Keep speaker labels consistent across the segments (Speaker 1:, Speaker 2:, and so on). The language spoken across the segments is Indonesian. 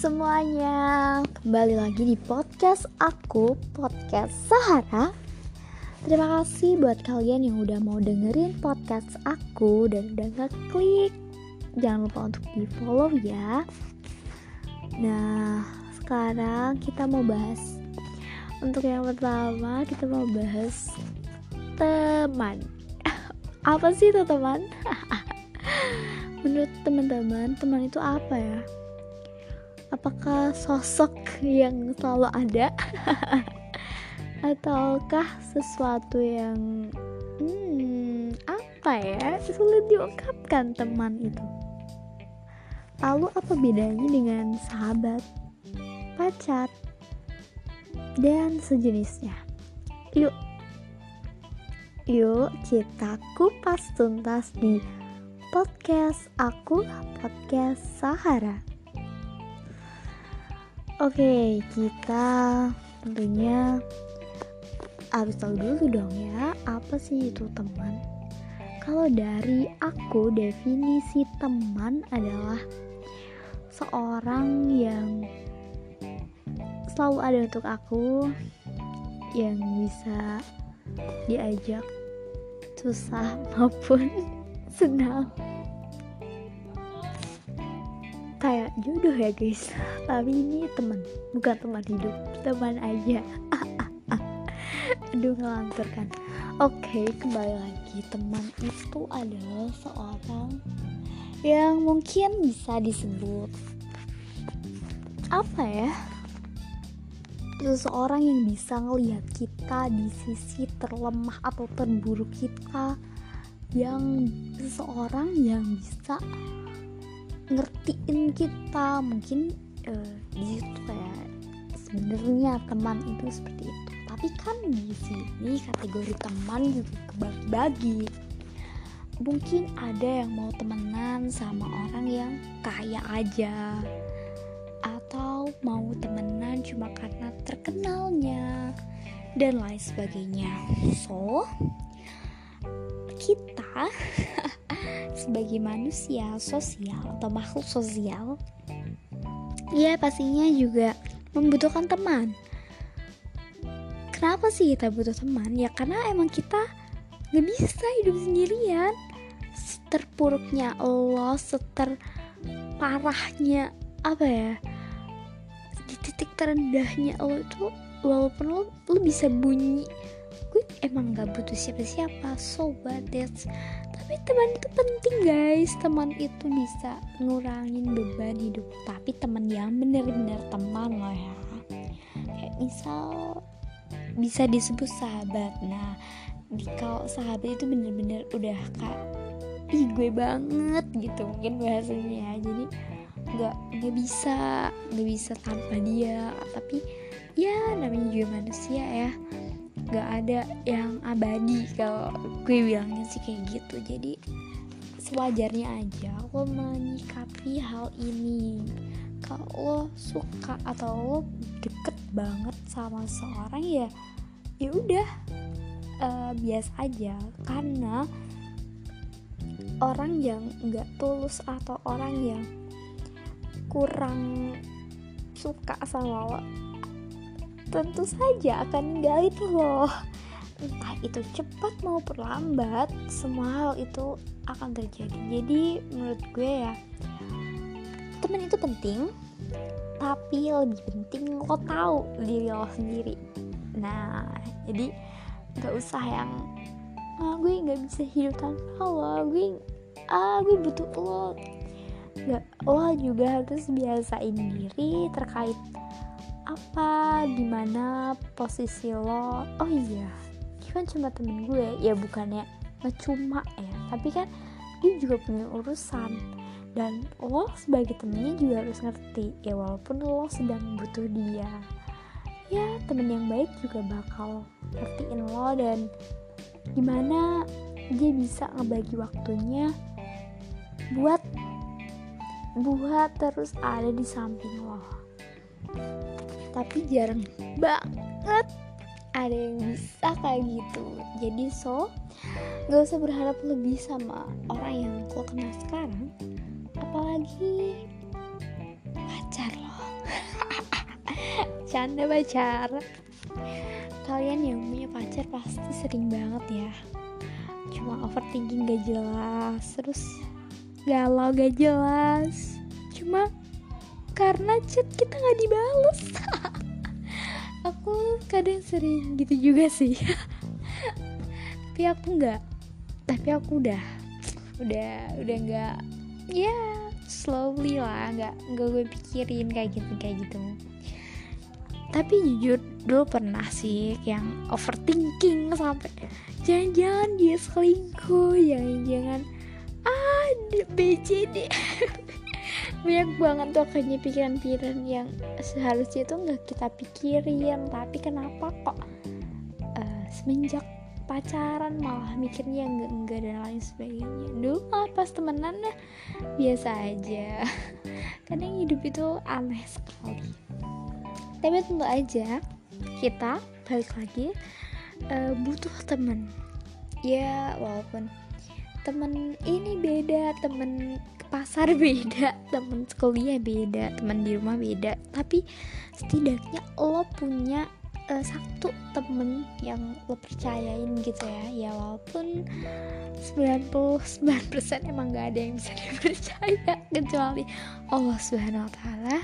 Speaker 1: semuanya, kembali lagi di podcast aku, podcast Sahara. Terima kasih buat kalian yang udah mau dengerin podcast aku dan udah ngeklik. Jangan lupa untuk di follow ya. Nah, sekarang kita mau bahas. Untuk yang pertama, kita mau bahas teman. Apa sih itu teman? Menurut teman-teman, teman itu apa ya? Apakah sosok yang selalu ada? Ataukah sesuatu yang hmm, apa ya sulit diungkapkan teman itu? Lalu apa bedanya dengan sahabat pacar dan sejenisnya? Yuk. Yuk kita kupas tuntas di podcast aku podcast Sahara Oke, kita tentunya harus tahu dulu dong ya, apa sih itu teman? Kalau dari aku, definisi teman adalah seorang yang selalu ada untuk aku, yang bisa diajak susah maupun senang jodoh ya guys. Tapi ini teman bukan teman hidup. Teman aja. Aduh ngelantur kan. Oke kembali lagi. Teman itu adalah seorang yang mungkin bisa disebut apa ya? Seseorang yang bisa ngelihat kita di sisi terlemah atau terburuk kita. Yang seseorang yang bisa ngertiin kita. Mungkin uh, di situ kayak sebenarnya teman itu seperti itu. Tapi kan di sini kategori teman juga kebagi-bagi. Mungkin ada yang mau temenan sama orang yang kaya aja. Atau mau temenan cuma karena terkenalnya. Dan lain sebagainya. So kita sebagai manusia sosial atau makhluk sosial ya pastinya juga membutuhkan teman. Kenapa sih kita butuh teman? Ya karena emang kita gak bisa hidup sendirian. Terpuruknya lo seter parahnya apa ya di titik terendahnya lo itu walaupun lo, lo bisa bunyi gue emang gak butuh siapa-siapa so but that's tapi teman itu penting guys. Teman itu bisa ngurangin beban hidup. Tapi teman yang bener-bener teman loh ya. Kayak misal bisa disebut sahabat. Nah kalau sahabat itu bener-bener udah kak ih gue banget gitu mungkin bahasanya. Ya jadi nggak nggak bisa nggak bisa tanpa dia. Tapi ya namanya juga manusia ya gak ada yang abadi kalau gue bilangnya sih kayak gitu. Jadi sewajarnya aja lo menyikapi hal ini. Kalau lo suka atau lo deket banget sama seorang ya ya udah uh, biasa aja. Karena orang yang nggak tulus atau orang yang kurang suka sama lo tentu saja akan ninggalin loh entah itu cepat mau lambat semua hal itu akan terjadi. Jadi menurut gue ya teman itu penting tapi lebih penting lo tahu diri lo sendiri. Nah jadi nggak usah yang ah, gue nggak bisa hidup tanpa lo gue ah gue butuh lo. Nggak lo juga harus biasain diri terkait apa gimana posisi lo? Oh iya dia kan cuma temen gue. Ya bukannya cuma ya tapi kan dia juga punya urusan. Dan lo sebagai temennya juga harus ngerti ya walaupun lo sedang butuh dia ya temen yang baik juga bakal ngertiin lo. Dan gimana dia bisa ngebagi waktunya buat buat terus ada di samping lo tapi jarang banget ada yang bisa kayak gitu. Jadi so gak usah berharap lebih sama orang yang lo kenal sekarang. Apalagi pacar lo. Canda pacar. Kalian yang punya pacar pasti sering banget ya. Cuma overthinking gak jelas terus galau gak jelas. Cuma karena chat kita nggak dibales. Aku kadang sering gitu juga sih. Tapi aku nggak. Tapi aku udah udah udah nggak ya slowly lah nggak nggak gue pikirin kayak gitu kayak gitu. Tapi jujur dulu pernah sih yang overthinking sampai jangan-jangan dia selingkuh jangan-jangan. Ah BCD banyak banget tuh kayaknya pikiran-pikiran yang seharusnya itu nggak kita pikirin. Tapi kenapa kok uh, semenjak pacaran malah mikirnya enggak enggak dan lain sebagainya? Dulu malah pas temenan nah, biasa aja. Kadang hidup itu aneh sekali. Tapi tentu aja kita balik lagi uh, butuh temen. Ya walaupun temen ini beda temen pasar beda temen kuliah beda temen di rumah beda. Tapi setidaknya lo punya uh, satu temen yang lo percayain gitu ya. Ya walaupun 99% emang gak ada yang bisa dipercaya kecuali Allah subhanahu wa ta'ala.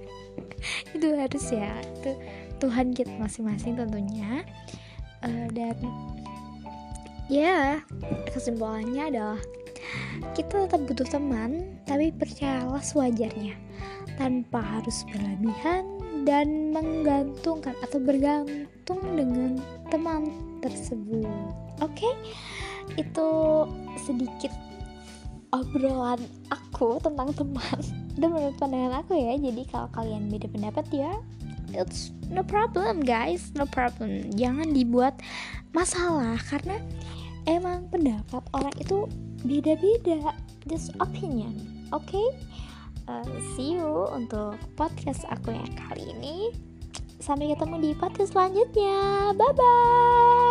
Speaker 1: Itu harus ya itu Tuhan kita masing-masing tentunya. Uh, dan ya kesimpulannya adalah kita tetap butuh teman tapi percayalah sewajarnya. Tanpa harus berlebihan dan menggantungkan atau bergantung dengan teman tersebut. Oke? Okay? itu sedikit obrolan aku tentang teman. Dan menurut pandangan aku ya jadi kalau kalian beda pendapat ya it's no problem guys. No problem. Jangan dibuat masalah karena emang pendapat orang itu beda-beda just opinion oke okay? uh, see you untuk podcast aku yang kali ini. Sampai ketemu di podcast selanjutnya. Bye bye